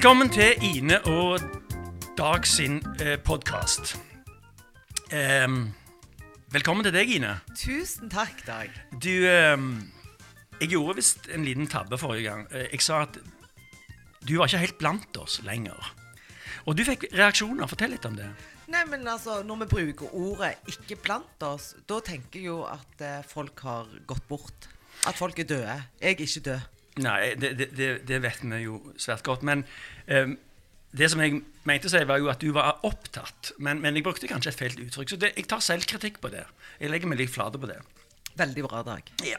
Velkommen til Ine og Dag sin eh, podkast. velkommen til deg, Ine. Tusen takk, Dag. Du um, Jeg gjorde visst en liten tabbe forrige gang. Eh, Jeg sa at du var ikke helt blant oss lenger. Og du fikk reaksjoner. Fortell litt om det. Nei, men altså, Når vi bruker ordet 'ikke blant oss', da tenker jeg jo at eh, folk har gått bort. At folk er døde. Jeg er ikke død. Nei, det, det, det, vet vi jo svært godt. Men ehm, det som jeg mente å si, var jo at du var opptatt. Men, men jeg brukte kanskje et feil uttrykk. Så det, jeg tar selvkritikk på det. Jeg legger meg litt flate på det. Veldig bra, Dag. Ja.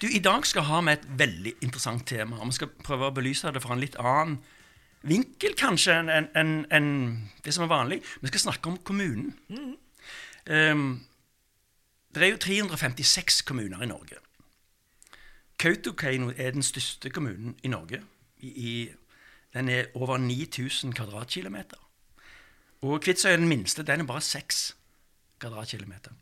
Du, I dag skal ha med et veldig interessant tema. og Vi skal prøve å belyse det fra en litt annen vinkel kanskje enn en, en, en det som er vanlig. Vi skal snakke om kommunen. Um, det er jo 356 kommuner i Norge. Kautokeino er den største kommunen i Norge. I, i, den er over 9000 kvadratkilometer. Og Kvitsøy er den minste. Den er bare 6 kvadratkilometer.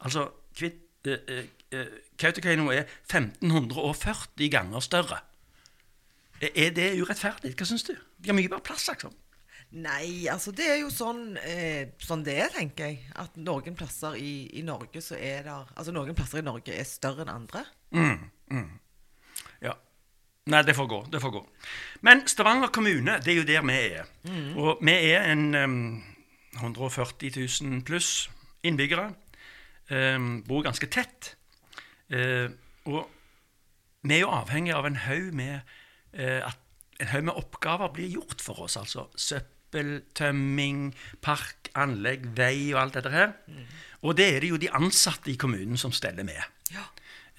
Altså, Kvit, eh, eh, eh, Kautokeino er 1540 ganger større. Er- det urettferdig? Hva syns du? De har mye bedre plass, liksom. Nei, altså det er jo sånn, eh, sånn det er, tenker jeg. At noen plasser i, i Norge så er der Altså noen plasser i Norge er større enn andre. Ja. Nei, det får gå. Det får gå. Men Stavanger kommune, det er jo der vi er. Og vi er en um, 140 000 pluss innbyggere. Um, bor ganske tett. Uh, og vi er jo avhengig av en haug med uh, at en haug med oppgaver blir gjort for oss. Altså søppeltømming, park, anlegg, vei og alt dette her. Og det er det jo de ansatte i kommunen som steller med. Ja.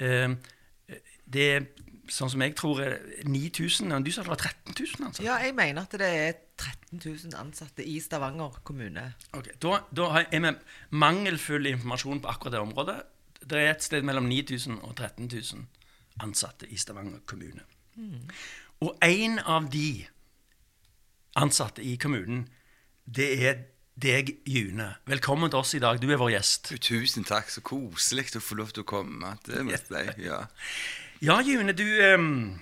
Eh, det er sånn som jeg tror er 9000. Du sa det var 13 000 ansatte. ja, jeg mener at det er 13 000 ansatte i Stavanger kommune. Ok, Da, da er vi mangelfull informasjon på akkurat det området. Det er et sted mellom 9000 og 13 000 ansatte i Stavanger kommune. Og en av de ansatte i kommunen, det er deg, June. Velkommen til oss i dag. Du er vår gjest. Tusen takk, så koselig å få lov til å komme. Det må jeg. Ja. Ja, June, du, ehm,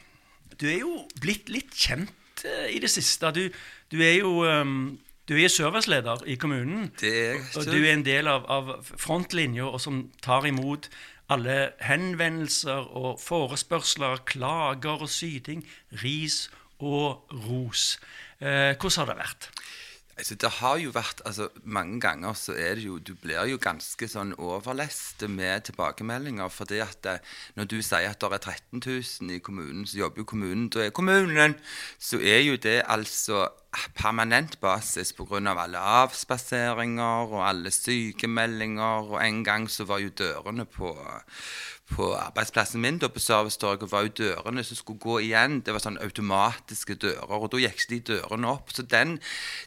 du er jo blitt litt kjent eh, i det siste. Du, du er jo ehm, du er serviceleder i kommunen. Det er jeg Og du er en del av, av frontlinja og som tar imot alle henvendelser og forespørsler, klager og syting, ris og ros. Eh, hvordan har det vært? Altså, det har jo vært altså, Mange ganger så er det jo Du blir jo ganske sånn overlest med tilbakemeldinger. fordi at det, når du sier at det er 13 000 i kommunen, så jobber jo kommunen. Da er kommunen Så er jo det altså permanent basis pga. alle avspaseringer og alle sykemeldinger. Og en gang så var jo dørene på på arbeidsplassen min da på servicetorget var jo dørene som skulle gå igjen. Det var sånn automatiske dører, og da gikk ikke de dørene opp. Så den,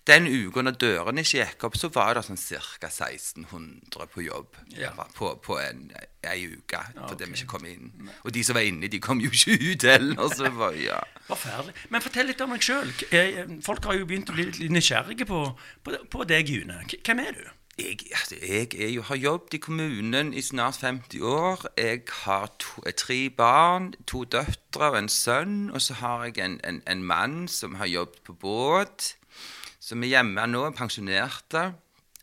den uka når dørene ikke gikk opp, så var det sånn ca. 1600 på jobb Ja. på, på en, ei uke. Fordi okay. vi ikke kom inn. Og de som var inne, de kom jo ikke ut heller. Så var, ja. Forferdelig. Men fortell litt om deg sjøl. Folk har jo begynt å bli litt nysgjerrige på, på, på deg, June. Hvem er du? Jeg, altså, jeg jo, har jobbet i kommunen i snart 50 år. Jeg har to, eh, tre barn, to døtre og en sønn. Og så har jeg en, en, en mann som har jobbet på båt, som er hjemme nå, pensjonerte.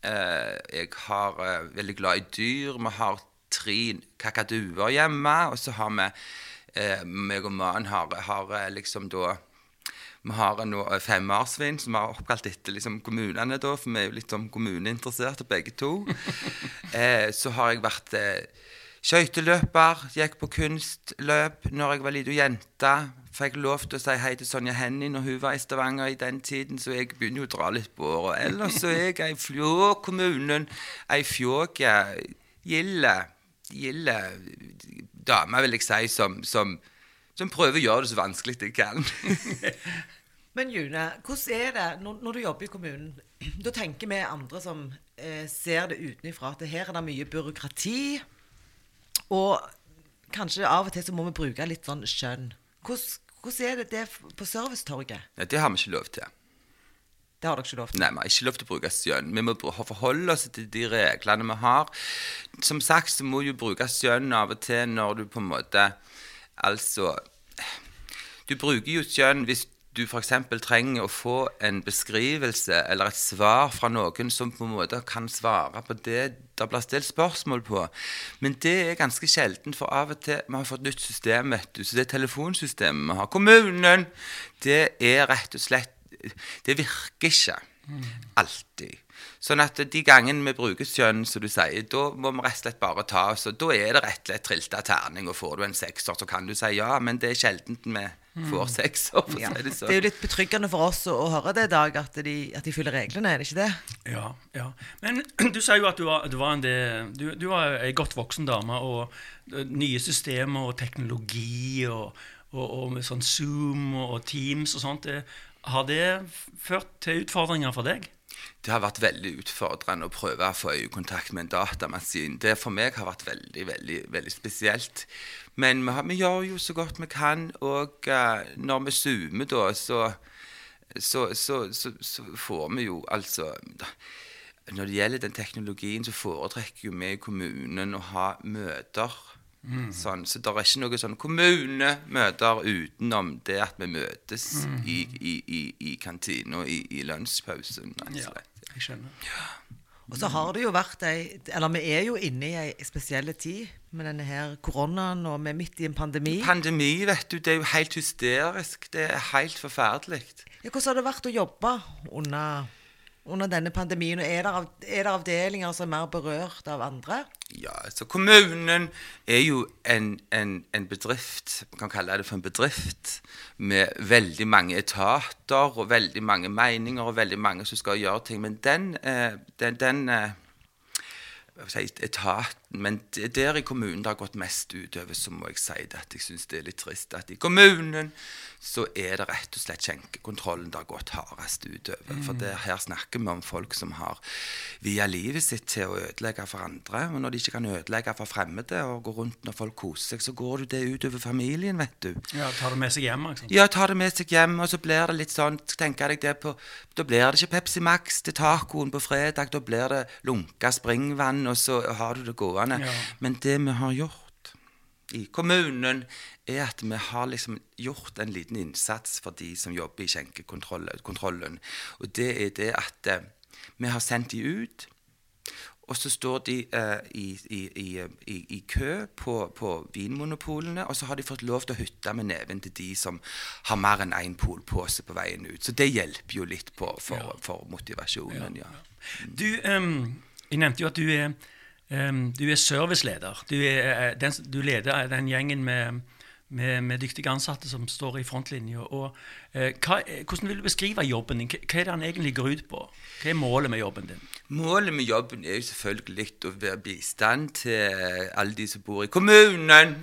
Eh, jeg har eh, veldig glad i dyr. Vi har tre kakaduer hjemme. Og så har vi eh, meg og mannen har, har eh, liksom da vi har nå eh, fem marsvin som er oppkalt etter liksom, kommunene, da, for vi er jo litt sånn kommuneinteresserte begge to. eh, så har jeg vært eh, skøyteløper, gikk på kunstløp når jeg var lita jente. Fikk lov til å si hei til Sonja Hennie når hun var i Stavanger i den tiden, så jeg begynner jo å dra litt på året. Ellers så er jeg ei fjå kommunen, ei fjåke, gilde, gilde dame, vil jeg si, som, som som prøver å gjøre det så vanskelig jeg kan. Men June, hvordan er det når, når du jobber i kommunen? Da tenker vi andre som eh, ser det utenfra, at her er det mye byråkrati. Og kanskje av og til så må vi bruke litt sånn skjønn. Hvordan, hvordan er det det på servicetorget? Ja, det har vi ikke lov til. Det har dere ikke lov til. Nei, Vi har ikke lov til å bruke skjønn. Vi må forholde oss til de reglene vi har. Som sagt så må du bruke skjønn av og til når du på en måte Altså Du bruker jo skjønn hvis du f.eks. trenger å få en beskrivelse eller et svar fra noen som på en måte kan svare på det det blir stilt spørsmål på. Men det er ganske sjelden, for av og til Vi har fått nytt system, vet du. Så det telefonsystemet vi har Kommunen! Det er rett og slett Det virker ikke alltid. Sånn at de gangene vi bruker skjønn, som du sier, da må vi rett og slett bare ta oss og Da er det rett og slett trilt av terning, og får du en sekser, så kan du si ja, men det er sjelden vi får sekser, for å Ja. si det Det er jo litt betryggende for oss å, å høre det i dag, at de, at de følger reglene, er det ikke det? Ja, ja. Men du sier jo at du var, du var en del, du, du var ei godt voksen dame, og eh, nye systemer og teknologi og, og, og med sånn Zoom og, og Teams og sånt, det, har det ført til utfordringer for deg? Det har vært veldig utfordrende å prøve å få øyekontakt med en datamaskin. Det for meg har vært veldig, veldig, veldig spesielt. Men vi, har, vi gjør jo så godt vi kan, og uh, når vi zoomer da, så, så, så, så, får vi jo altså da, Når det gjelder den teknologien, så foretrekker vi i kommunen å ha møter. Sånn, så det er ikke noe sånn kommunemøter utenom det at vi møtes i, i, i, i kantina i, i lunsjpausen. Ja, jeg skjønner. Og så har det jo vært ei Eller vi er jo inne i ei spesiell tid med denne her koronaen, og vi er midt i en pandemi. Pandemi, vet du, det er jo helt hysterisk. Det er helt forferdelig. Ja, hvordan har det vært å jobbe under, under denne pandemien? Og er det, er det avdelinger som er mer berørt av andre? Ja, altså Kommunen er jo en, en, en bedrift, man kan kalle det for en bedrift, med veldig mange etater og veldig mange meninger og veldig mange som skal gjøre ting. Men den, eh, den, den eh, etaten Men der i kommunen det har gått mest utover, så må jeg si det at jeg syns det er litt trist at i kommunen så er det rett og slett skjenkekontrollen det har gått hardest utover. For det, her snakker vi om folk som har via livet sitt til å ødelegge for andre. Og når de ikke kan ødelegge for fremmede og gå rundt når folk koser seg, så går det utover familien, vet du. Ja, Tar det med seg hjem, liksom. Ja, tar det med seg hjem, og så blir det litt sånn tenker deg det på, Da blir det ikke Pepsi Max til tacoen på fredag, da blir det lunka springvann, og så har du det gående. Ja. Men det vi har gjort i kommunen, er at vi har liksom gjort en liten innsats for de som jobber i skjenkekontrollen. Og det er det at eh, vi har sendt de ut. Og så står de eh, i, i, i, i, i kø på, på vinmonopolene, og så har de fått lov til å hytte med neven til de som har mer enn én polpose på veien ut. Så det hjelper jo litt på for, for motivasjonen, ja. Du, um, jeg nevnte jo at du er, ehm, du er serviceleder. Du, er, eh, den, du leder den gjengen med, med, med dyktige ansatte som står i frontlinja. Og, eh, hvordan vil du beskrive jobben din? Hva er det den egentlig går ut på? Hva er målet med jobben din? Målet med jobben er jo selvfølgelig å være bistand til alle de som bor i kommunen.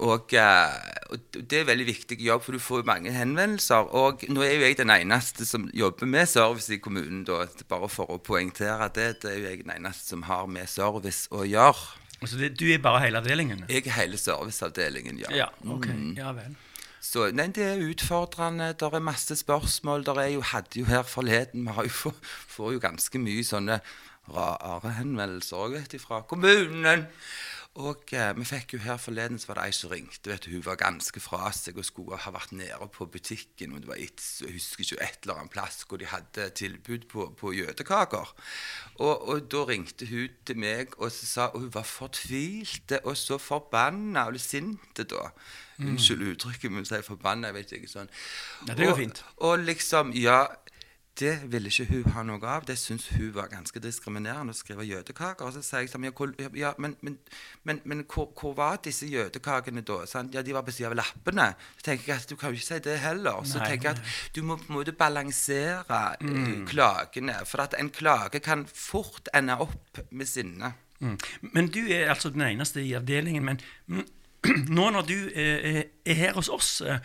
Og, eh, og det er veldig viktig jobb, for du får mange henvendelser. Og nå er jo jeg den eneste som jobber med service i kommunen, da. Bare for å poengtere det. Det er jo jeg den eneste som har med service å gjøre. Så det, du er bare hele avdelingen? Jeg er hele serviceavdelingen, ja. Ja, ok. Ja vel. Så nei, det er utfordrende. Det er masse spørsmål. Der er jo, hadde jo her forleden Vi har jo, får jo ganske mye sånne rare henvendelser òg, vet du, fra kommunen. Og eh, vi fikk jo her forleden så var det ei som ringte. vet du, Hun var ganske fra seg og skulle ha vært nede på butikken. og det var et, Jeg husker ikke et eller annet plass hvor de hadde tilbud på, på jødekaker. Og, og da ringte hun til meg og så sa og hun var fortvilte og så forbanna og sint da. Unnskyld uttrykket, men sier forbanna, jeg vet ikke sånn. Ja, det går og, fint. Og liksom, ja det ville ikke hun ha noe av. Det syntes hun var ganske diskriminerende å skrive jødekaker. Og så sier jeg sånn, ja, men, men, men, men hvor, hvor var disse jødekakene da? Sant? Ja, de var på siden av lappene. Så tenker jeg at du kan jo ikke si det heller. Så Nei, tenker jeg at du må på en måte balansere eh, Mm. klagene. For at en klage kan fort ende opp med sinne. Mm. Men du er altså den eneste i avdelingen. Men mm, nå når du eh, er her hos oss, eh,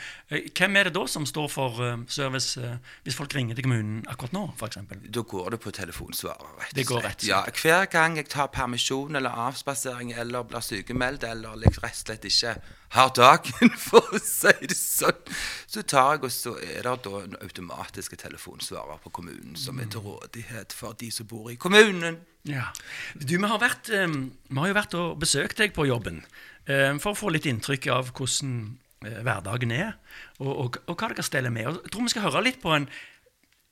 hvem er det da som står for eh, service eh, hvis folk ringer til kommunen akkurat nå, f.eks.? Da går det på telefonsvarer. rett og Det går slett. rett og slett. Ja, hver gang jeg tar permisjon eller avspasering eller blir sykemeldt eller rett og slett ikke har dagen, for å si det sånn, så tar jeg og så er det da automatiske telefonsvarer på kommunen som er til rådighet for de som bor i kommunen. Ja. Du, vi har, vært, eh, vi har jo vært og besøkt deg på jobben eh, for å få litt inntrykk av hvordan eh, hverdagen er, og, og, og hva dere steller med. Jeg tror vi skal høre litt på en,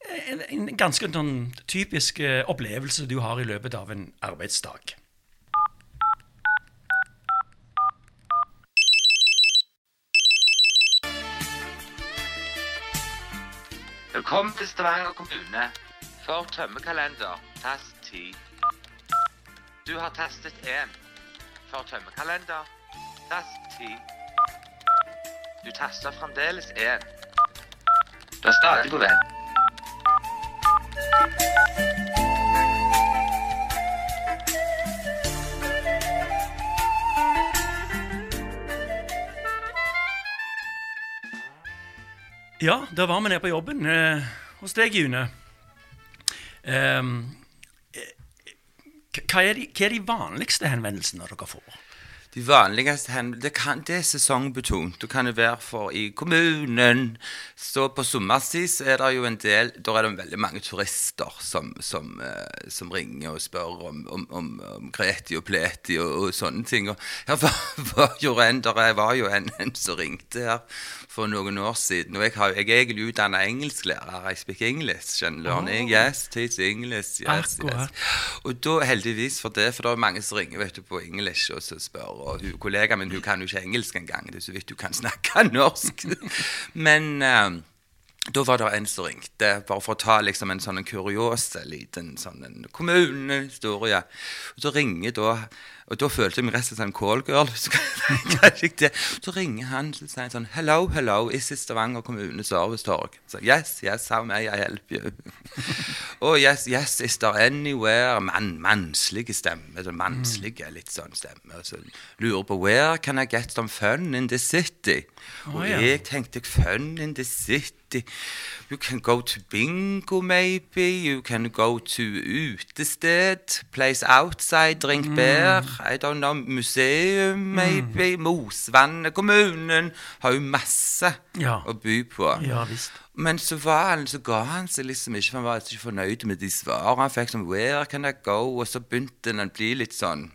en, en ganske en typisk eh, opplevelse du har i løpet av en arbeidsdag. Velkommen til Stavanger kommune. For tømmekalender, tast 10. Du har tastet 1. For tømmerkalender, tast 10. Du taster fremdeles 1. Du er stadig på vei. Ja, da var vi nede på jobben eh, hos deg, June. Eh, hva, er de, hva er de vanligste henvendelsene dere får? De vanligste hen- det, kan, det er sesongbetont. Det kan det være for i kommunen. Så på sommerstid så er det jo en del Da er det veldig mange turister som, som, eh, som ringer og spør om, om, om, om kreti og pleti og, og sånne ting. Og her var, var jo en, der var jo en, en som ringte her for noen år siden. Og jeg, har, jeg er egentlig utdanna engelsklærer. I speak English. and oh. Yes, teach English. Yes, yes. Og da heldigvis for det, for det er mange som ringer vet du, på engelsk og så spør. Og hun, kollegaen min hun kan jo ikke engelsk engang. Det er så vidt hun kan snakke norsk. Men eh, da var det en som ringte, bare for å ta liksom en sånn kuriose liten sånn kommunehistorie. Og så ringer da Og da følte jeg meg resten som en callgirl. Så, ringer han og sier sånn Hello, hello, is it Stavanger kommune servicetorg? Så yes, yes, how may I help you? oh yes, yes, is there anywhere Man, Mannslige stemme. Så mannslige litt sånn stemme. Så lurer på Where can I get some fun in the city? Og jeg tenkte fun in the city. You can go to bingo, maybe. You can go to utested. Place outside, drink Mm. beer. I don't know. Museum, maybe. Mosvannet. Kommunen har jo masse Ja. å by på. Ja visst. Men så, var han, så ga han seg liksom ikke, for han var ikke fornøyd med de svarene. Han fikk som, 'Where can I go?' Og så begynte han å bli litt sånn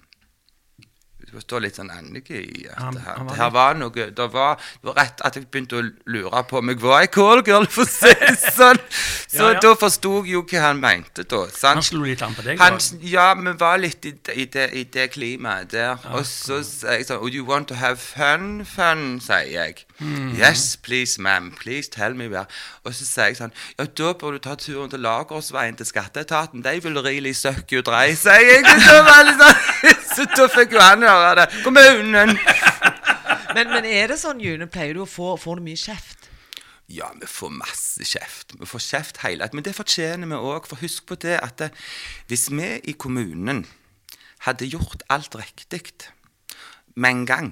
Det står litt sånn Annike i det her, det her var noe det var, det var rett at jeg begynte å lure på om jeg var ei callgirl, for å si det sånn. Så Ja, ja. da forsto jeg jo hva han mente, da. sant? Han slo litt an på deg. Han, ja, vi var litt i, det- i, det, i det klimaet der. Og så sier jeg sånn Would you want to have fun, fun? sier jeg. Yes, please, ma'am. Please tell me where. Og så sier jeg sånn Ja, da bør du ta turen til Lagersveien til Skatteetaten. De vil really suck you dry, sier jeg. Og så, var det sånn, så da fikk jo han høre det. Kommunen! Men, men er det sånn, June, pleier du å få Får du mye kjeft? Ja, vi får masse kjeft. Vi får kjeft hele tiden. Men det fortjener vi òg. For husk på det at det, hvis vi i kommunen hadde gjort alt riktig med en gang,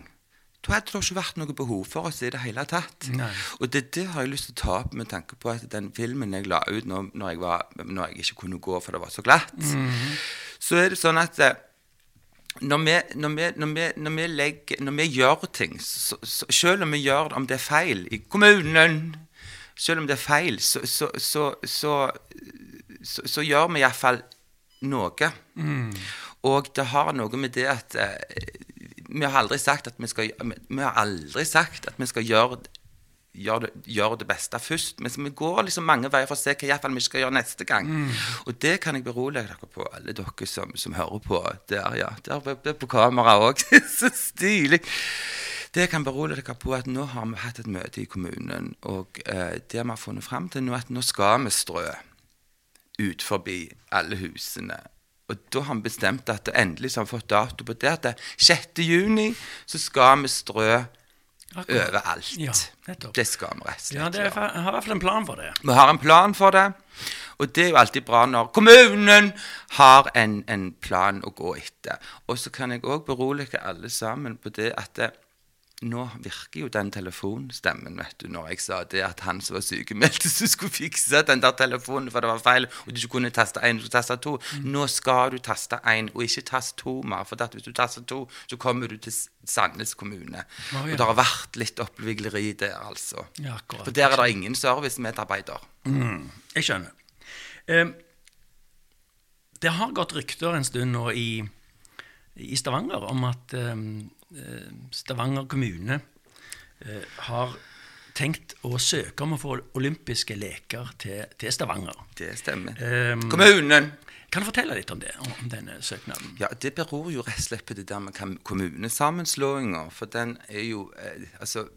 da hadde det ikke vært noe behov for oss i det hele tatt. Nei. Og det, det har jeg lyst til å ta opp med tanke på at den filmen jeg la ut nå, når, jeg var, når jeg ikke kunne gå for det var så glatt, så er det sånn at eh, når vi, når, vi, når, vi, når, vi legger, når vi gjør ting, så, så, selv om vi gjør om det er feil i kommunen Selv om det er feil, så, så, så, så, så, så gjør vi iallfall noe. Og det har noe med det at eh, Vi har aldri sagt at vi skal Vi har aldri sagt at vi skal gjøre gjør det, gjør det beste først. Men vi går liksom mange veier for å se hva iallfall vi skal gjøre neste gang. Og det kan jeg berolige dere på, alle dere som, som hører på. Der, ja. Der er på kamera òg. Så stilig. Det kan berolige dere på, at nå har vi hatt et møte i kommunen, og eh, det vi har funnet fram til nå, at nå skal vi strø ut forbi alle husene. Og da har vi bestemt at endelig så har vi fått dato på det, at det 6. juni så skal vi strø Akkurat. overalt. Ja, det skal vi rett og slett Ja, det er, har i hvert fall en plan for det. Vi har en plan for det, og det er jo alltid bra når kommunen har en, en plan å gå etter. Og så kan jeg òg berolige alle sammen på det at det, nå virker jo den telefonstemmen, vet du, når jeg sa det at han som var sykemeldt, som skulle fikse den der telefonen for det var feil, og du ikke kunne taste én, du taste to. Nå skal du taste én, og ikke taste to mer. For hvis du taster to, så kommer du til Sandnes kommune. Oh, ja. Og det har vært litt oppvigleri der, altså. Ja. For der er det ingen servicemedarbeider. Jeg skjønner. Eh, det har gått rykter en stund nå i, i Stavanger om at eh, Stavanger kommune eh, har tenkt å søke om å få olympiske leker til, til Stavanger. Det stemmer. Um, Kommunen! Kan du fortelle litt om det, om, om denne søknaden? Ja, Det beror jo rett og slett på det der med kommunesammenslåinger. For den er jo eh, Altså,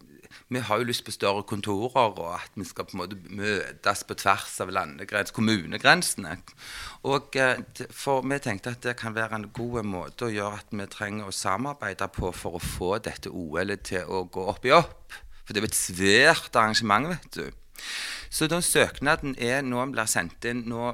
vi har jo lyst på større kontorer, og at vi skal på en måte møtes på tvers av landegrens, kommunegrensene. Og eh, for vi tenkte at det kan være en god måte å gjøre at vi trenger å samarbeide på for å få dette OL-et til å gå opp i opp. For det er jo et svært arrangement, vet du. Så da søknaden er nå blir sendt inn Nå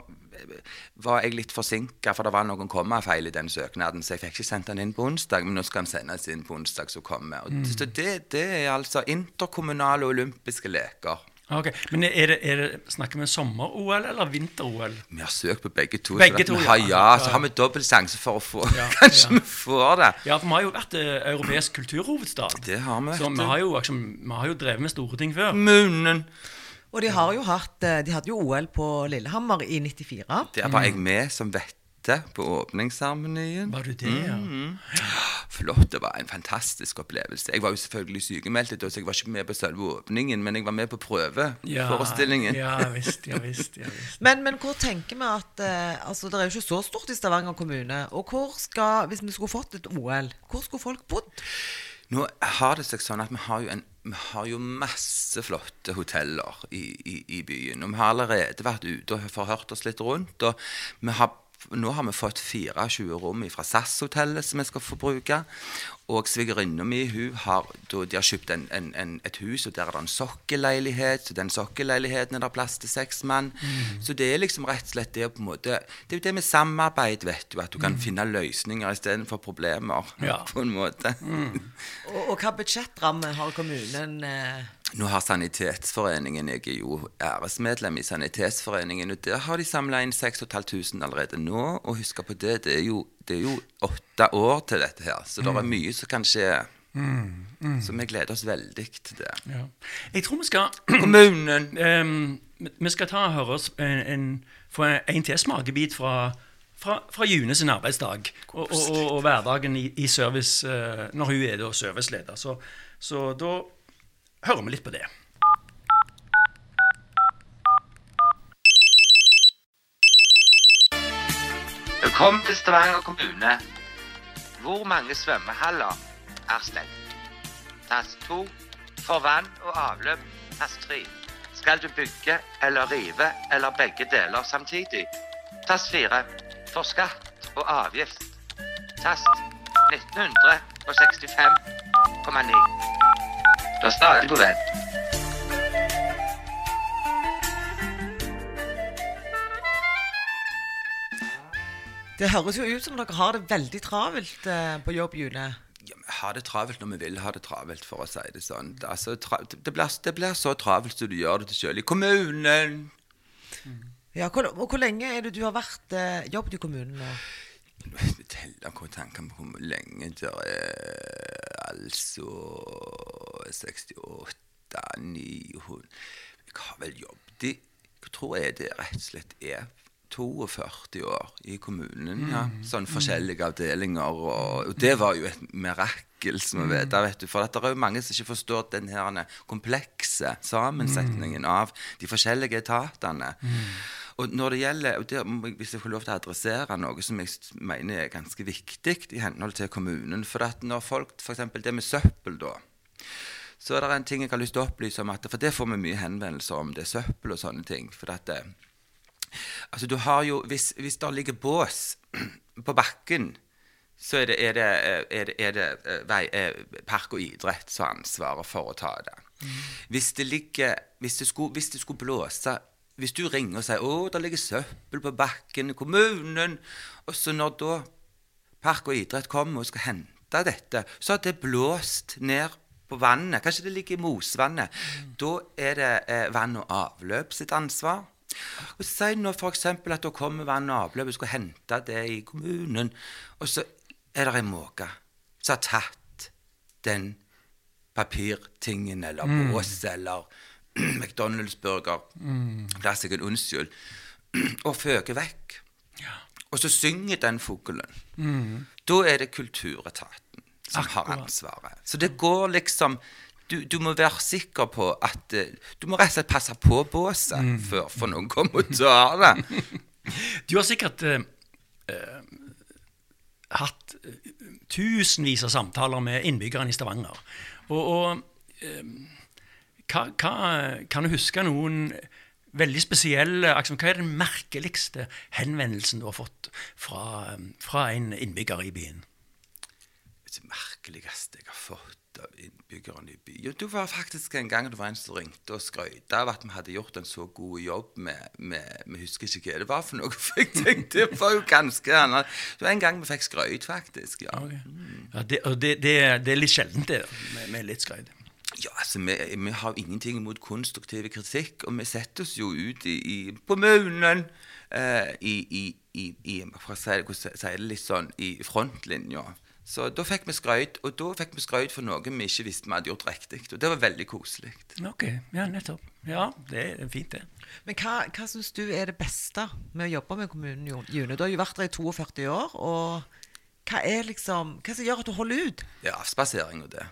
var jeg litt forsinka, for det var noen kommafeil i den søknaden, så jeg fikk ikke sendt den inn på onsdag, men nå skal den sendes inn på onsdag som kommer. Og Mm. Så det, det er altså interkommunale olympiske leker. Ok, Men er det, er det, snakker vi sommer-OL eller vinter-OL? Vi har søkt på begge to. Begge så to, ja. har ja, Ja, så har vi dobbel sjanse for å få Ja, Kanskje ja. vi får det. Ja, for vi har jo vært eh, europeisk kulturhovedstad. Det har vi, Så vi har, jo, liksom, vi har jo drevet med store ting før. Kommunen. Og de har jo hatt eh, De hadde jo OL på Lillehammer i 94. Der var jeg med som vette på åpningsseremonien. Var du det, ja? Mm. Flott. Det var en fantastisk opplevelse. Jeg var jo selvfølgelig sykemeldt, så jeg var ikke med på selve åpningen, men jeg var med på prøveforestillingen. Ja, ja visst, ja visst. Ja, visst. Men, men hvor tenker vi at eh, Altså, det er jo ikke så stort i Stavanger kommune. Og hvor skal Hvis vi skulle fått et OL, hvor skulle folk bodd? Nå har det seg sånn at vi har jo, en, vi har jo masse flotte hoteller i, i, i byen. Og vi har allerede vært ute og forhørt oss litt rundt. Og vi har, nå har vi fått 24 rom fra SAS-hotellet som vi skal få bruke. Og svigerinna mi hun har, de har kjøpt en, en, en, et hus, og der er det en sokkelleilighet. Så den sokkelleiligheten er det plass til seks mann. Så det er liksom rett og slett det på en måte Det er jo det med samarbeid, vet du. At du kan finne løsninger istedenfor problemer. Ja. På en måte. Og, og hva budsjettramme har kommunen? Eh, Nå har Sanitetsforeningen Jeg er jo æresmedlem i Sanitetsforeningen, og der har de samla inn 6500 allerede nå. Og husk på det, det er, jo, det er jo åtte år til dette her, så det er mye som kan skje. Så vi gleder oss veldig til det. Ja. Jeg tror vi skal Kommunen! Um, vi skal ta og høre oss en, en, få en til smakebit fra, fra, fra June sin arbeidsdag og, og, og, og hverdagen i, i service eh, når hun er da serviceleder. Så, så da hører vi litt på det. Velkommen til Stavanger kommune. Hvor mange svømmehaller er stengt? Tast 2 for vann og avløp. Tast 3. Skal du bygge eller rive eller begge deler samtidig? Tast 4 for skatt og avgift. Tast 1965,9. Du er på vent. det høres jo ut som dere har det veldig travelt eh, på jobb, June. Ja, vi har det travelt når vi vil ha det travelt, for å si det sånn. Det, altså, det, blir, det blir så travelt som du gjør det til sjøl. I kommunen Ja, hvor, og hvor lenge er det du har vært eh, jobbet i kommunen nå? Jeg teller hvor tanken på hvor lenge det er Altså 68 900 Jeg har vel jobbet i Jeg tror jeg det rett og slett er 42 år i kommunen. ja. Sånn forskjellige avdelinger. Og, og det var jo et mirakel, som vi vet. vet du, For det er jo mange som ikke forstår den her komplekse sammensetningen av de forskjellige etatene. Og når det gjelder, og der, Hvis jeg får lov til å adressere noe som jeg mener er ganske viktig i henhold til kommunen For at når folk, f.eks. det med søppel, da så er det en ting jeg har lyst til å opplyse om, at, for det får vi mye henvendelser om, det er søppel og sånne ting. For at, eh, altså du har jo, hvis, hvis det ligger bås på bakken, så er det, er det, eh, er det, er det eh, vei, Park og idrett som har ansvaret for å ta det. Hvis det ligger, hvis det skulle, hvis det skulle blåse Hvis du ringer og sier 'Å, det ligger søppel på bakken i kommunen', og så når da Park og idrett kommer og skal hente dette, så har det blåst ned på vannet. Kanskje det ligger i mosvannet. Da er det eh, vann og avløp sitt ansvar. Og Si nå f.eks. at da kommer vann og avløp og skal hente det i kommunen, og så er det en måke som har tatt den papirtingen eller båsen, eller McDonald's-burger, la seg en unnskyld, og føker vekk. Og så synger den fuglen. Da er det kulturetaten som har ansvaret. Så det går liksom du, du må være sikker på at eh, Du må rett og slett passe på båset Mm. før for noen kommer og tar det. Du har sikkert eh, eh, hatt tusenvis av samtaler med innbyggerne i Stavanger. Og, og eh, hva, hva, kan du huske noen veldig spesielle liksom, Hva er den merkeligste henvendelsen du har fått fra, fra en innbygger i byen? Det merkeligste jeg har fått av innbyggerne i byen Det var faktisk en gang det var en som ringte og skrøt av at vi hadde gjort en så god jobb med, med Vi husker ikke hva det var for noe, for jeg tenkte det var jo ganske annet. Det var en gang vi fikk skrøyt, faktisk. ja. Okay. Ja, det, og det, det, det er litt sjeldent, det, med, med litt skryt. Ja, altså, vi, vi har ingenting imot konstruktiv kritikk, og vi setter oss jo ut i, i kommunen eh, i, i, i, i for å si det, si det litt sånn, i frontlinja. Så da fikk vi skrøyt, og da fikk vi skrøyt for noe vi ikke visste vi hadde gjort riktig. Og det var veldig koselig. Ok, ja, nettopp. Ja, det er fint, det. Men hva, hva syns du er det beste med å jobbe med kommunen, June? Du har jo vært der i 42 år. og hva er liksom, hva som gjør at du holder ut? Det er avspasering og det.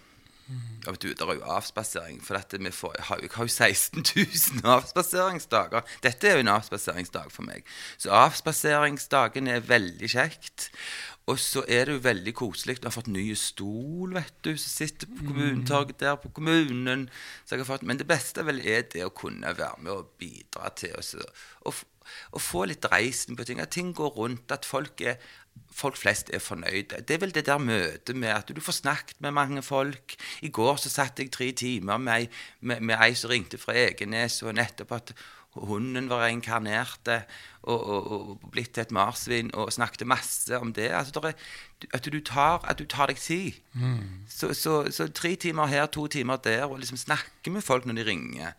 Ja, vet du, det er jo avspasering, for dette vi får, jeg, har, jo 16 000 avspaseringsdager. Dette er jo en avspaseringsdag for meg. Så avspaseringsdagen er veldig kjekt. Og så er det jo veldig koselig. Du har fått ny stol, vet du, som sitter på kommunetorget der på kommunen. Så jeg har fått, men det beste vel er det å kunne være med og bidra til oss. Og få litt reisen på ting. At ting går rundt. At folk, er, folk flest er fornøyde. Det er vel det der møtet med at du får snakket med mange folk. I går så satt jeg tre timer med, med ei som ringte fra Egenes, og nettopp at hunden var reinkarnert og, og, og blitt til et marsvin, og snakket masse om det. Altså, det er, at, du tar, at du tar deg tid. Så, så, så tre timer her, to timer der, og liksom snakke med folk når de ringer.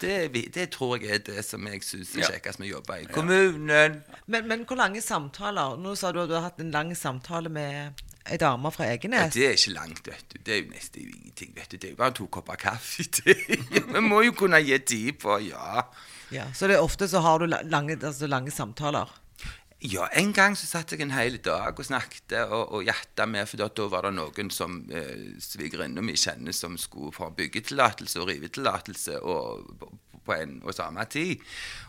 Det, er det tror jeg er det som jeg syns er Ja. kjekkest med å jobbe i kommunen. Men, men hvor lange samtaler? Nå sa du at du har hatt en lang samtale med ei dame fra Ja, det er ikke langt, vet du. Det er jo nesten ingenting. vet du. Det er jo bare to kopper kaffe. Det. Vi må jo kunne gi tid på, ja. Ja, så det er ofte så har du lange, altså lange samtaler. Ja, en gang så satt jeg en hel dag og snakket og, og jatta med, for da, var det noen som eh, svigerinna mi kjenner som skulle få byggetillatelse og rivetillatelse og, på, på en og samme tid.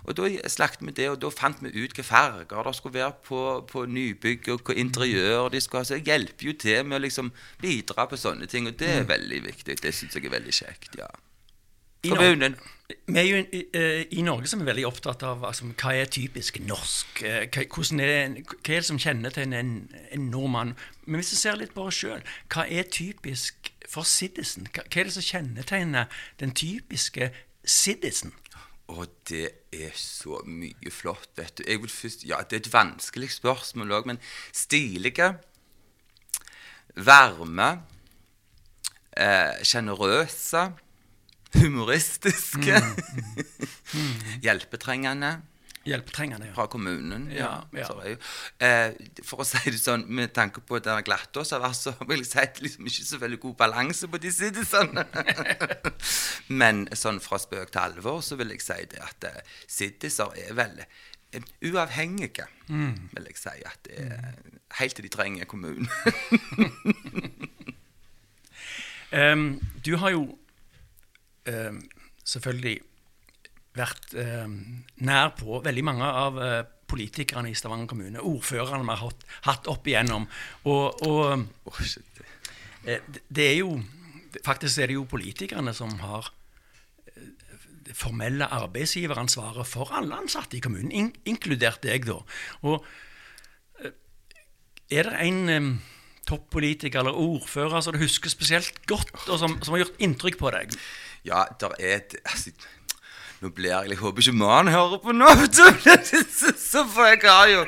Og da snakket vi det, og da fant vi ut hvilke farger det skulle være på, på nybygg, og hva interiør de skulle ha. Så jeg hjelper jo til med å liksom bidra på sånne ting, og det er veldig viktig. Det syns jeg er veldig kjekt, ja. I Kommunen. Vi er jo i, eh, i Norge som er veldig opptatt av altså, hva er typisk norsk. eh, Hva, er, er, hva er det som kjennetegner en, en nordmann? Men hvis vi ser litt på oss sjøl, hva er typisk for Siddisen? Hva, hva er det som kjennetegner den typiske Siddisen? Og det er så mye flott, vet du. Jeg vil først, ja, det er et vanskelig spørsmål òg, men stilige, varme, eh, sjenerøse, humoristiske, hjelpetrengende Hjelpetrengende. Ja. fra kommunen. Ja, ja. ja. eh, for å si det sånn, med tanke på det glattås har vært, så vil jeg si at liksom ikke så veldig god balanse på de sidene. Men sånn fra spøk til alvor så vil jeg si det at siddiser er vel eh, uavhengige, vil jeg si. at det er Helt til de trenger kommunen. um, du har jo ehm, selvfølgelig vært eh, nær på veldig mange av eh, politikerne i Stavanger kommune. Ordførerne vi har hatt, hatt opp igjennom. Og, og oh, det- er jo Faktisk er det jo politikerne som har eh, det formelle arbeidsgiveransvaret for alle ansatte i kommunen, in inkludert deg, da. Og eh, er det en em, toppolitiker eller ordfører som du husker spesielt godt, og som, som har gjort inntrykk på deg? Ja, der er et altså, Nå blir jeg Jeg håper ikke mannen hører på nå. Så, får jeg har jo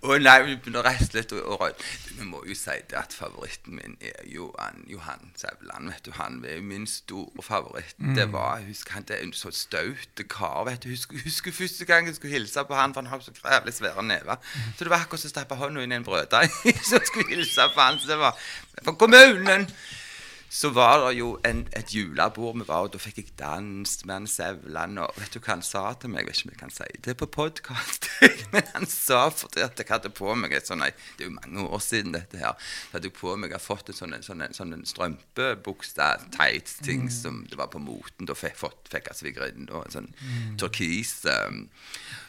Å nei, vi begynner rett og slett å Vi må jo si det at favoritten min er jo han, Johan Sævland. vet du, Han er jo min store favoritt. Det var, husker han, det er en så staut kar. vet du, husker, husker første gang jeg skulle hilse på han, for han har så jævlig svære never. Så det var akkurat som å stappe hånda inn i en brøddeig. Så skulle hilse på han, så det var for kommunen. Så var det jo en, et julebord vi var, og da fikk jeg danset med han Sevland. Og vet du hva han sa til meg? Jeg vet ikke om jeg kan si det på podkast. Men han sa fordi at jeg hadde på meg et sånn Det er jo mange år siden dette her. Så hadde jeg på meg jeg fått en sånn, sånn, sånn strømpebukse, tights-ting som det var på moten. Da fikk, fått, fikk jeg svigerinnen en sånn turkis um,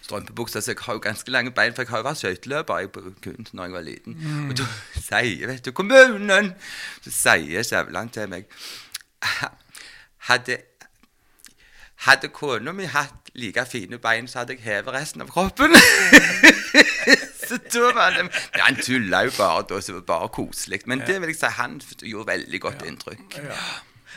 strømpebukse. Så jeg har jo ganske lange bein, for jeg har jo vært skøyteløper jeg kun når jeg var liten. Og da sier vet du, kommunen Så sier Skjæveland til meg Hadde hadde kona mi hatt like fine bein, så hadde jeg hevet resten av kroppen. så da var det Men Han tulla jo bare da, så det var bare koselig. Men det vil jeg si, han gjorde veldig godt inntrykk.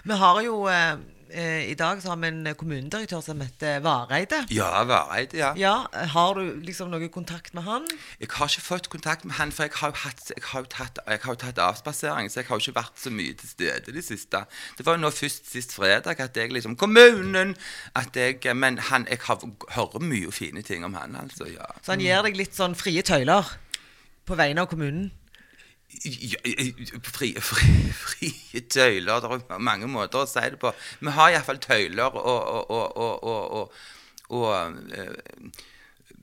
Vi har jo eh, eh, I dag så har vi en kommunedirektør som heter Vareide. Ja, Vareide, ja. Ja, Har du liksom noe kontakt med han? Jeg har ikke fått kontakt med han, for jeg har jo, hatt, jeg har tatt, jeg har tatt avspasering, så jeg har jo ikke vært så mye til stede det siste. Det var jo nå først sist fredag at jeg liksom Kommunen! At jeg, men han, jeg har, hører mye fine ting om han, altså. ja. Så han gir deg litt sånn frie tøyler på vegne av kommunen? Frie, frie, frie tøyler Det er mange måter å si det på. Vi har iallfall tøyler å, å, å, å eh,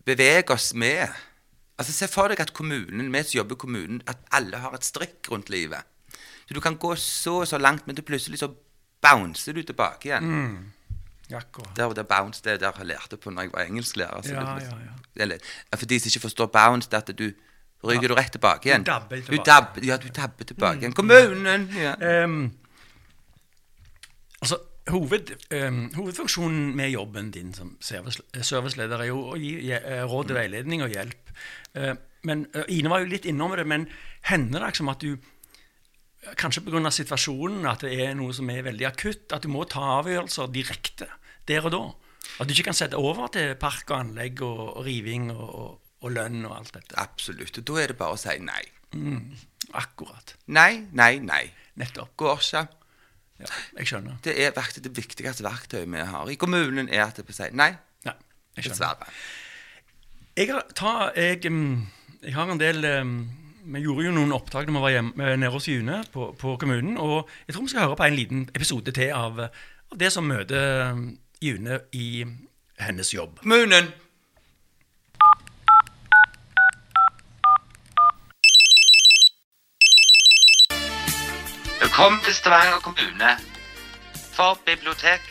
bevege oss med. Altså Se for deg at kommunen, vi som jobber i kommunen, at alle har et strikk rundt livet. Så Du kan gå så og så langt, men det plutselig så bouncer du tilbake igjen. Akkurat. Der, der bounce, det der jeg lærte på når jeg var engelsklærer. Ja, ja. Ja, for de som ikke forstår bounce, det er at du ryker du rett tilbake igjen. Du dabber Du tilbake. dabber, ja, du dabber tilbake igjen. Kommunen! Ja. Um, altså, hoved, um, hovedfunksjonen med jobben din som service, serviceleder er jo å gi råd råd, veiledning og hjelp. Uh, men uh, Ine var jo litt innom det, men hender det liksom at du Kanskje pga. situasjonen, at det er noe som er veldig akutt, at du må ta avgjørelser direkte der og da. At du ikke kan sette over til park og anlegg og, og riving og, og, og lønn og alt dette. Absolutt. Og da er det bare å si nei. Akkurat. Nei, nei, nei. Nettopp. Går ikke. Ja, jeg skjønner. Det er det viktigste verktøyet vi har i kommunen, er at det sier nei. Nei, jeg skjønner. Dessverre. Jeg har, ta, jeg, mm, jeg har en del um, Vi gjorde jo noen opptak da vi var hjemme, eh, nede hos June på, på kommunen. Og jeg tror vi skal høre på en liten episode til av, av det som møter mm, June i hennes jobb. Kommunen! Velkommen til Stavanger kommune. For bibliotek,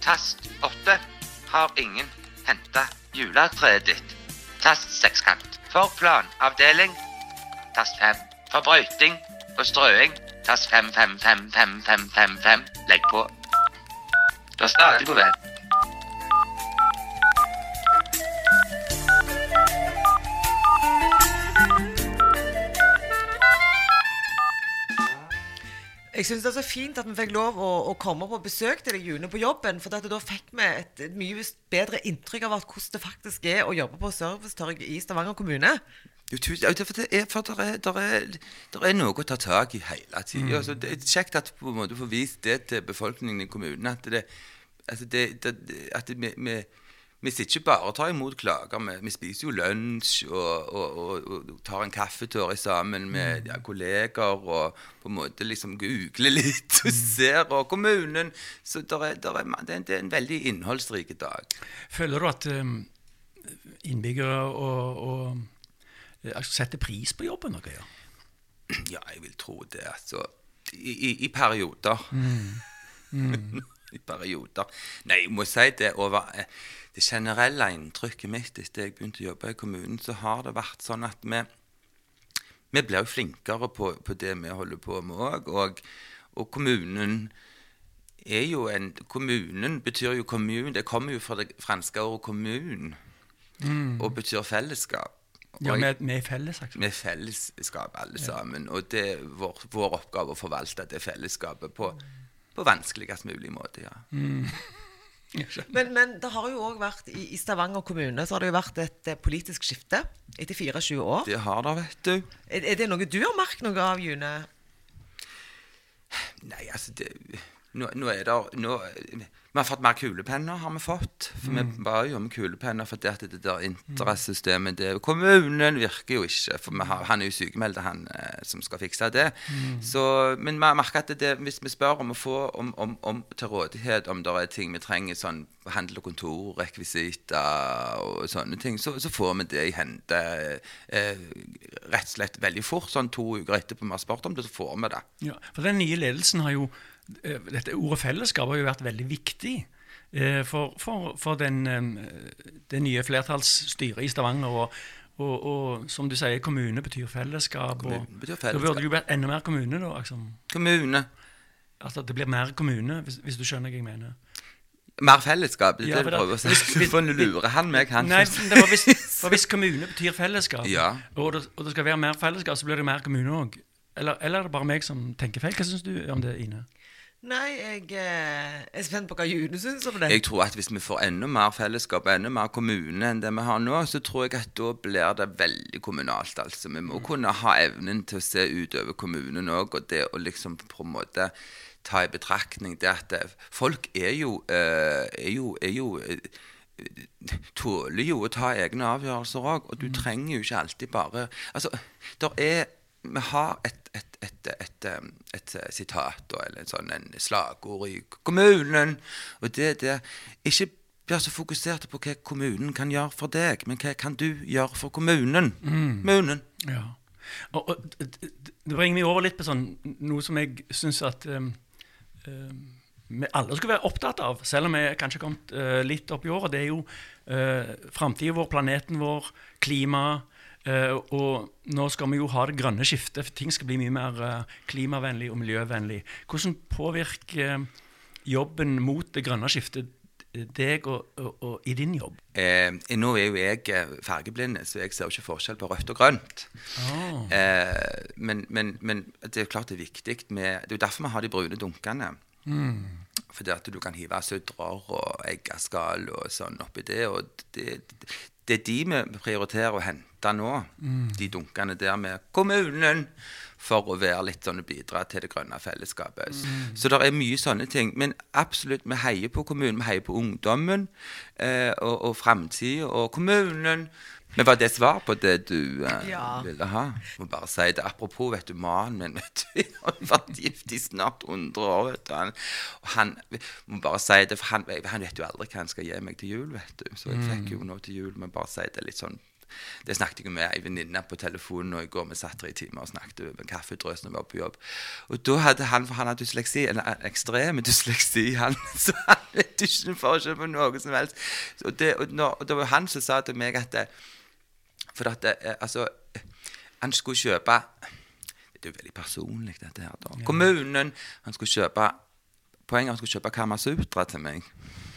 tast 8, har ingen henta juletreet ditt. Tast sekskant. For planavdeling, tast 5. For brøyting og strøing, tast 5, 5, 5, 5, 5, 5, 5. Legg på. Du er stadig på vei. Jeg synes det er så fint at vi fikk lov å, å komme på besøk til deg, June, på jobben. For at da fikk vi et, et mye bedre inntrykk av hvordan det faktisk er å jobbe på servicetorg i Stavanger kommune. Jo, for det er, for der er, der er, der er noe å ta tak i hele tida. Altså, det er kjekt at på en måte får vist det til befolkningen i kommunen. At, det, altså det, det, at vi, vi, sitter ikke bare og tar imot klager. Vi, vi spiser jo lunsj og, og, og, og tar en kaffetår sammen med ja, kolleger og på en måte liksom googler litt og ser. Og kommunen Så der er, der er, det er en- det en veldig innholdsrik dag. Føler du at um, innbyggere og, eh, setter pris på jobben dere gjør? Ja, jeg vil tro det. Altså, i, i, i perioder. I perioder. Nei, jeg må si det over eh, det generelle inntrykket mitt etter jeg begynte å jobbe i kommunen, så har det vært sånn at vi vi blir jo flinkere på, på det vi holder på med òg. Og, og kommunen er jo en Kommunen betyr jo kommune. Det kommer jo fra det franske ordet 'kommun' og betyr fellesskap. Og Ja, med, med fellesskap. altså. med fellesskap alle sammen. Og det er vår, vår oppgave å forvalte det fellesskapet på, på vanskeligst mulig måte. ja. Skjønner. Men, men det har jo òg vært i, i Stavanger kommune så har det jo vært et eh, politisk skifte etter 24 år. Det har det, vet du. Er, er det noe du har merket noe av, June? Nei, altså det, nå, nå er det nå, Vi har fått mer kulepenner, har vi fått. For Mm. vi ba jo om kulepenner fordi at det der interessesystemet det, Kommunen virker jo ikke, for har, han er jo sykemeldt, han eh, som skal fikse det. Mm. Så, men vi har merket at det, hvis vi spør om å få om, om, om, til rådighet om det er ting vi trenger, sånn handel og kontor, rekvisitter og sånne ting, så, så får vi det i hende eh, rett og slett veldig fort. Sånn to uker etterpå vi har spurt om det, så får vi det. Ja, for den nye ledelsen har jo Dette ordet fellesskap har jo vært veldig viktig eh, for, for, for den, eh, det nye flertallsstyret i Stavanger. Og, og, og som du sier, kommune betyr fellesskap. Kommune betyr fellesskap. Da burde det jo vært enda mer kommune, da. Liksom. Kommune. Altså at det blir mer kommune, hvis, hvis du skjønner hva jeg mener. Mer fellesskap? Det Ja, er det du prøver å si. Du får lure han meg, han. Nei, det var hvis, for hvis kommune betyr fellesskap, Ja. og, det, og det skal være mer fellesskap, så blir det mer kommune òg. Eller, eller er det bare meg som tenker feil? Hva syns du om det, Ine? Nei, jeg eh, er spent på hva June syns om det. Jeg tror at hvis vi får enda mer fellesskap enda mer kommune enn det vi har nå, så tror jeg at da blir det veldig kommunalt. altså. Vi må kunne ha evnen til å se utover kommunen òg, og det å liksom på en måte ta i betraktning det at eh, folk er jo, eh, er jo, er jo eh, tåler jo å ta egne avgjørelser òg, og du trenger jo ikke alltid bare Altså, der er Vi har et, et, et, et, um, eh, sitat eller en sånn en slagord i kommunen, og det er Ikke bli så fokusert på hva kommunen kan gjøre for deg, men hva kan du gjøre for kommunen? Kommunen. Ja. Og, og det bringer meg over litt på sånn, noe som jeg syns at um, um, vi alle skulle være opptatt av, selv om vi kanskje har kommet uh, litt opp i året. Det er jo uh, framtida vår, planeten vår, klima. Uh, og nå skal vi jo ha det grønne skiftet, for ting skal bli mye mer uh, klimavennlig og miljøvennlig. Hvordan påvirker uh, jobben mot det grønne skiftet deg og, og, og i din jobb? Eh, nå er jo jeg eh, fargeblind, så jeg ser jo ikke forskjell på rødt og grønt. Oh. Eh, men, men, men det er klart det er viktig med Det er jo derfor vi har de brune dunkene. Fordi at du kan hive sudrer og eggeskall og sånn oppi det. Og det, det er de vi prioriterer å hente nå. De dunkene der med kommunen. For å være litt sånn bidra til det grønne fellesskapet. Så det er mye sånne ting. Men absolutt, vi heier på kommunen. Vi heier på ungdommen eh, og, og framtida og kommunen. Men var det svar på det du eh, Ja. ville ha? Må bare si det. Apropos, vet du, mannen min vet du, Han har vært gift i snart 100 år. vet du. Han, og han må bare si det, for han, han vet jo aldri hva han skal gi meg til jul. vet du. Så jeg fikk jo nå til jul. Men bare si det litt sånn det snakket jeg med ei venninne på telefonen og i går. Vi satt tre timer og snakket over kaffedrøs når vi var på jobb. Og da hadde han, for han hadde dysleksi, en en ekstrem dysleksi, han, så han vet ikke forskjell på noe som helst. Og det, og, når, og det var han som sa til meg at det, For at det, eh, altså Han skulle kjøpe Det er jo veldig personlig, dette her. da. Kommunen Han skulle kjøpe Poenget er han skulle kjøpe Kamasutra til meg.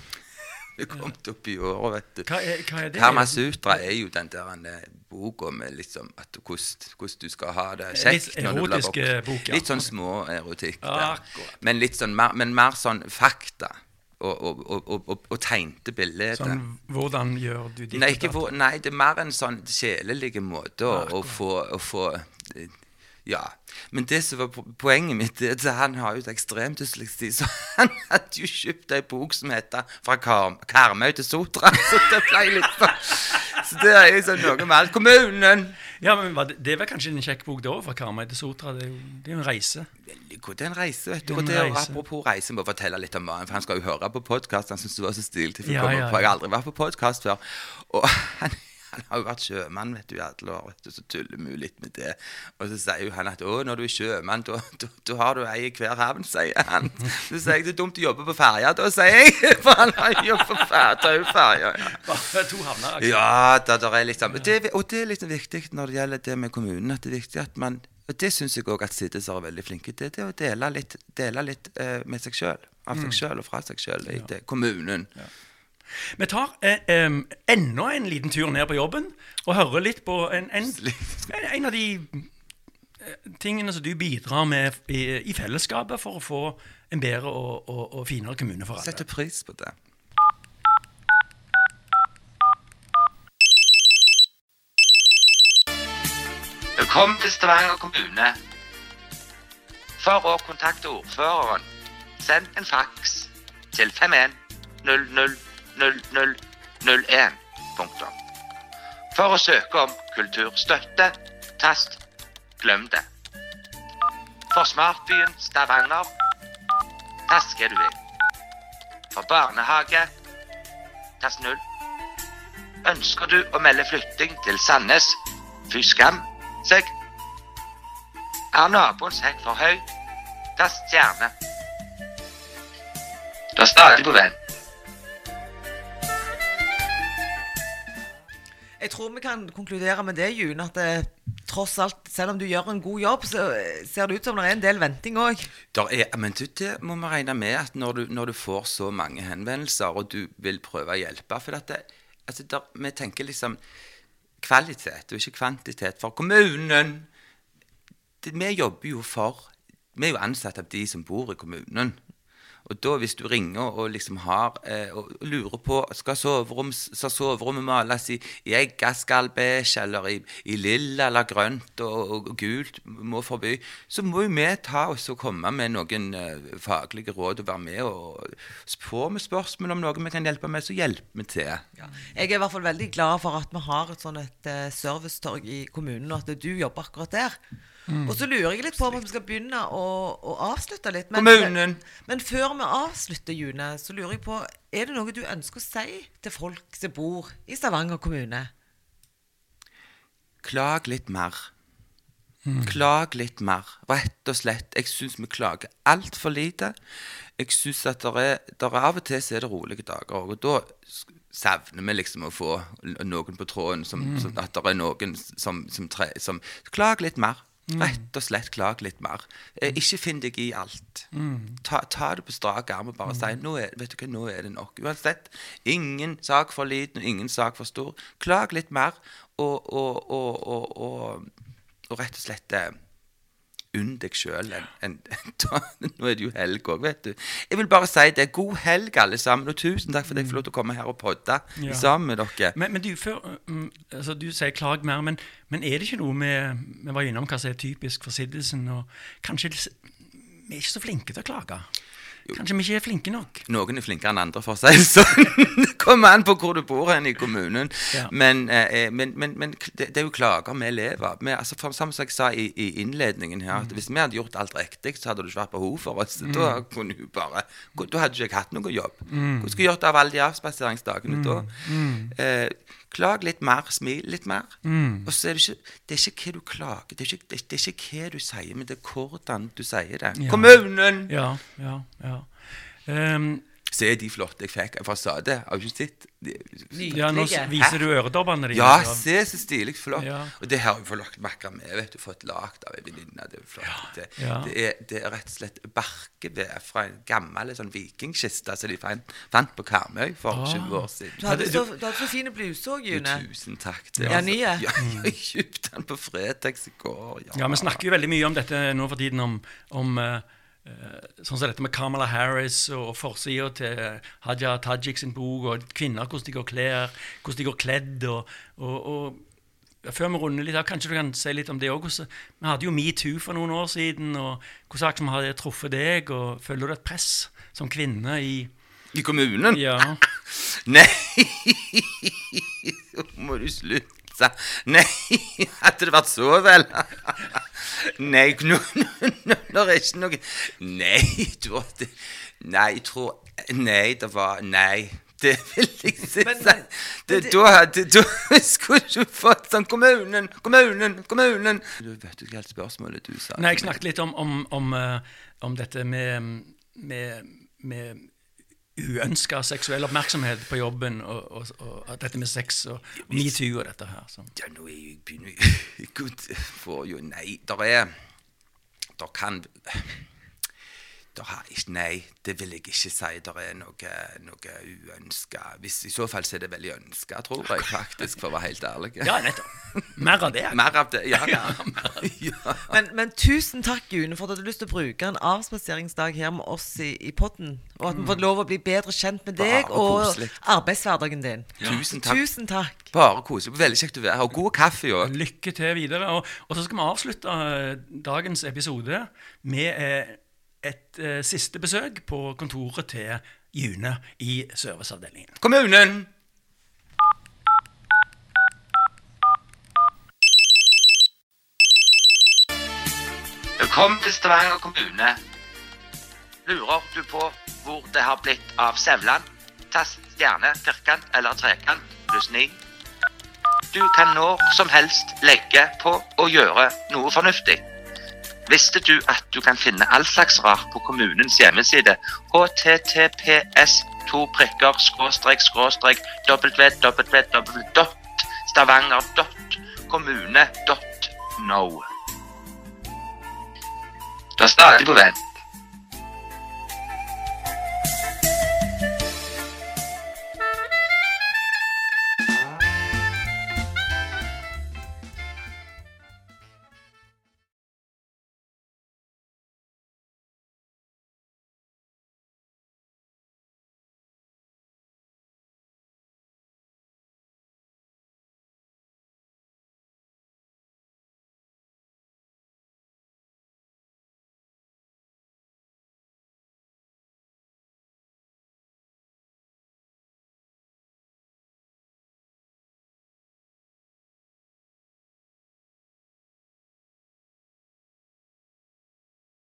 Vi kom opp i året, vet du. Hva er, hva er det? Kamasutra er jo den der eh, boka med liksom at hvordan, du skal ha det kjekt. Litt voksen. bok, ja. Litt sånn små erotikk. Ja, der. akkurat. Men litt sånn mer, men mer sånn fakta. Og, og, og, og, og, og tegnte bilder. Sånn, hvordan gjør du det? Nei, hvor, nei, det er mer en sånn sjelelig måte å, få, å få eh, Ja. Men det som var poenget mitt, er at han har jo et ekstremt dysleksi, så han hadde jo kjøpt ei bok som heter 'Fra Karmøy til Sotra'. Så det ble litt sånn Så det er jo sånn noe med alt. Kommunen! Ja, men det, var kanskje en kjekk bok da, fra Karmøy til Sotra. Det er jo det er en reise. Veldig god. Det er en reise, vet du. Det er Og en det, reise. apropos reise, må jeg fortelle litt om mannen, for han skal jo høre på podkast. Han syns det var så stilig For, Ja, ja, på. Jeg har aldri vært på podkast før. Og han, han har jo vært sjømann vet du, i alle år, vet du, så tuller vi jo litt med det. Og så sier jo han at å, når du er sjømann, da, har du ei i hver havn, sier han. Så sier jeg det er dumt å jobbe på ferja, da, sier jeg. For han har jo jobbet på fer- tauferja. Ja. Bare to havner. altså. Ja, da, der er liksom, det, og det er liksom viktig når det gjelder det med kommunen. at Det er viktig at man, og det syns jeg òg at Siddes er veldig flinke til. Det å dele litt, dele litt uh, med seg sjøl. Av seg sjøl og fra seg sjøl i det- kommunen. Vi tar eh, eh, enda en liten tur ned på jobben og hører litt på en, en, en av de eh, tingene som du bidrar med i, i fellesskapet for å få en bedre og, og, og finere kommune for alle. Setter pris på det. Velkommen til Stavanger kommune. For å kontakte ordføreren, send en faks til 51000001. Punktum. For å søke om kulturstøtte, tast glem det. For Smartbyen Stavanger, tast hva du vil. For barnehage, tast null. Ønsker du å melde flytting til Sandnes? Fy skam seg. Er naboens hekk for høy? Tast stjerne. Du er stadig på vent. Jeg tror vi kan konkludere med det, June, at det, tross alt, selv om du gjør en god jobb, så eh, ser det ut som det er en del venting òg. Men det må vi regne med at når du, når du får så mange henvendelser, og du vil prøve å hjelpe For det, altså der, vi tenker liksom kvalitet og ikke kvantitet. For kommunen det, Vi jobber jo for Vi er jo ansatt av de som bor i kommunen. Og da hvis du ringer og liksom har eh, og lurer på skal, soverom, skal soverommet males i, i eggaskallbeige eller i, i lilla eller grønt og, og, og gult, må forby, så må jo vi ta oss og komme med noen eh, faglige råd og være med. og Får vi spørsmål om noe vi kan hjelpe med, så hjelper vi til. Ja. Jeg er i hvert fall veldig glad for at vi har et sånn et eh, servicetorg i kommunen, og at du jobber akkurat der. Og så lurer jeg litt på om vi skal begynne å, å avslutte litt. Kommunen. men før vi avslutter, June, så lurer jeg på Er det noe du ønsker å si til folk som bor i Stavanger kommune? Klag litt mer. Klag litt mer, rett og slett. Jeg syns vi klager altfor lite. Jeg synes at der er, der er Av og til så er det rolige dager òg, og da savner vi liksom å få noen på tråden. Som, som at det er noen som, som, tre, som Klag litt mer. Rett og slett klag litt mer. Eh, ikke finn deg i alt. Ta, ta det på strak arm og bare si nå er, vet du hva, nå er det nok. Uansett. Ingen sak for liten og ingen sak for stor. Klag litt mer, og, og, og, og, og, og rett og slett eh, unn deg sjøl Nå er det jo helg òg, vet du. Jeg vil bare si det. God helg, alle sammen. Og tusen takk for at jeg får lov til å komme her og podde Ja. sammen med dere. Men, men du, før, mm, altså, du sier klag mer, men, men er det ikke noe med Vi var innom hva som er typisk for Siddelsen, og kanskje vi er ikke så flinke til å klage? Kanskje vi ikke er flinke nok? Noen er flinkere enn andre, for å si det sånn. Det kommer an på hvor du bor hen i kommunen. Ja. Men, eh, men, men, men det, det er jo klager vi lever av. Altså, for, som jeg sa i, i innledningen her, at hvis vi hadde gjort alt riktig, så hadde det ikke vært behov for oss. Da kunne du bare Da hadde ikke jeg hatt noe jobb. Hva skulle jeg gjort av alle de avspaseringsdagene da? Eh, klag litt mer, smil litt mer. Og så er det ikke Det er ikke hva du klager, det er ikke, det, er- ikke hva du sier, men det er hvordan du sier det. Ja. Kommunen! Ja, ja, ja. Ehm, Se de flotte jeg fikk av fasade. Har du ikke sett? Ja nå viser du øredobbene dine. Ja, se så stilig flott. Ja. Og det har jeg fått merke med. Vet du, fått lagd av ei venninne. Det er flott. Det, Ja. det, er, det er rett og slett barkeved fra en gammel sånn vikingkiste som de fant, fant på Karmøy for Ah. 20 år siden. Du hadde, du- så, du hadde så fine bluser òg, June. tusen takk. Det, Ja, nye? Ja, jeg kjøpte den på fredag i går. Ja, Vi snakker jo veldig mye om dette nå for tiden, om, om eh, sånn som dette med Kamala Harris og forsida til Haja Tajik sin bok, og kvinner, hvordan de går klær, hvordan de går kledd. og, og, og før vi runder litt av, Kanskje du kan si litt om det òg? Vi hadde jo metoo for noen år siden. og Hvordan har det truffet deg? og Føler du et press som kvinne i I kommunen? Ja. Nei Nå må du slutte. Nei, hadde det vært så vel? Nei, nå nå- nå er ikke noe Nei, du det, Nei, jeg tror Nei, det var Nei. Det vil jeg si. Det, det- da skulle du fått sånn Kommunen, kommunen, kommunen Du vet ikke helt spørsmålet du sa. Nei, jeg snakket litt om, om, om, eh, om dette med, med, med uønska seksuell oppmerksomhet på jobben, og, og, og at dette med sex og metoo og dette her. Så. Ja, nå er jeg begynner Gud, får jo Nei, der er Der kan Nei, det vil jeg ikke si. Det er noe, noe uønska I så fall så er det veldig ønska, tror jeg faktisk, for å være helt ærlig. Ja, nettopp. Mer av det. Mer av det. Ja. Ja, ja. Men, men tusen takk, June, for at du hadde lyst til å bruke en avspaseringsdag her med oss i, i podden. Og at vi får lov å bli bedre kjent med deg Bare og arbeidshverdagen din. Tusen takk. Tusen takk. Bare koselig. Veldig kjekt å være her. Og god kaffe òg. Lykke til videre. Og, og så skal vi avslutte eh, dagens episode med eh, et eh, siste besøk på kontoret til June i serviceavdelingen. Kommunen! Velkommen til Stavanger kommune. Lurer du på hvor det har blitt av Sevland? Tast stjerne, firkant eller trekant pluss ni. Du kan når som helst legge på og gjøre noe fornuftig. Visste du at du kan finne all slags rart på kommunens hjemmeside https to prikker skråstrek skråstrek www.stavanger.kommune.no. Du er stadig på vent.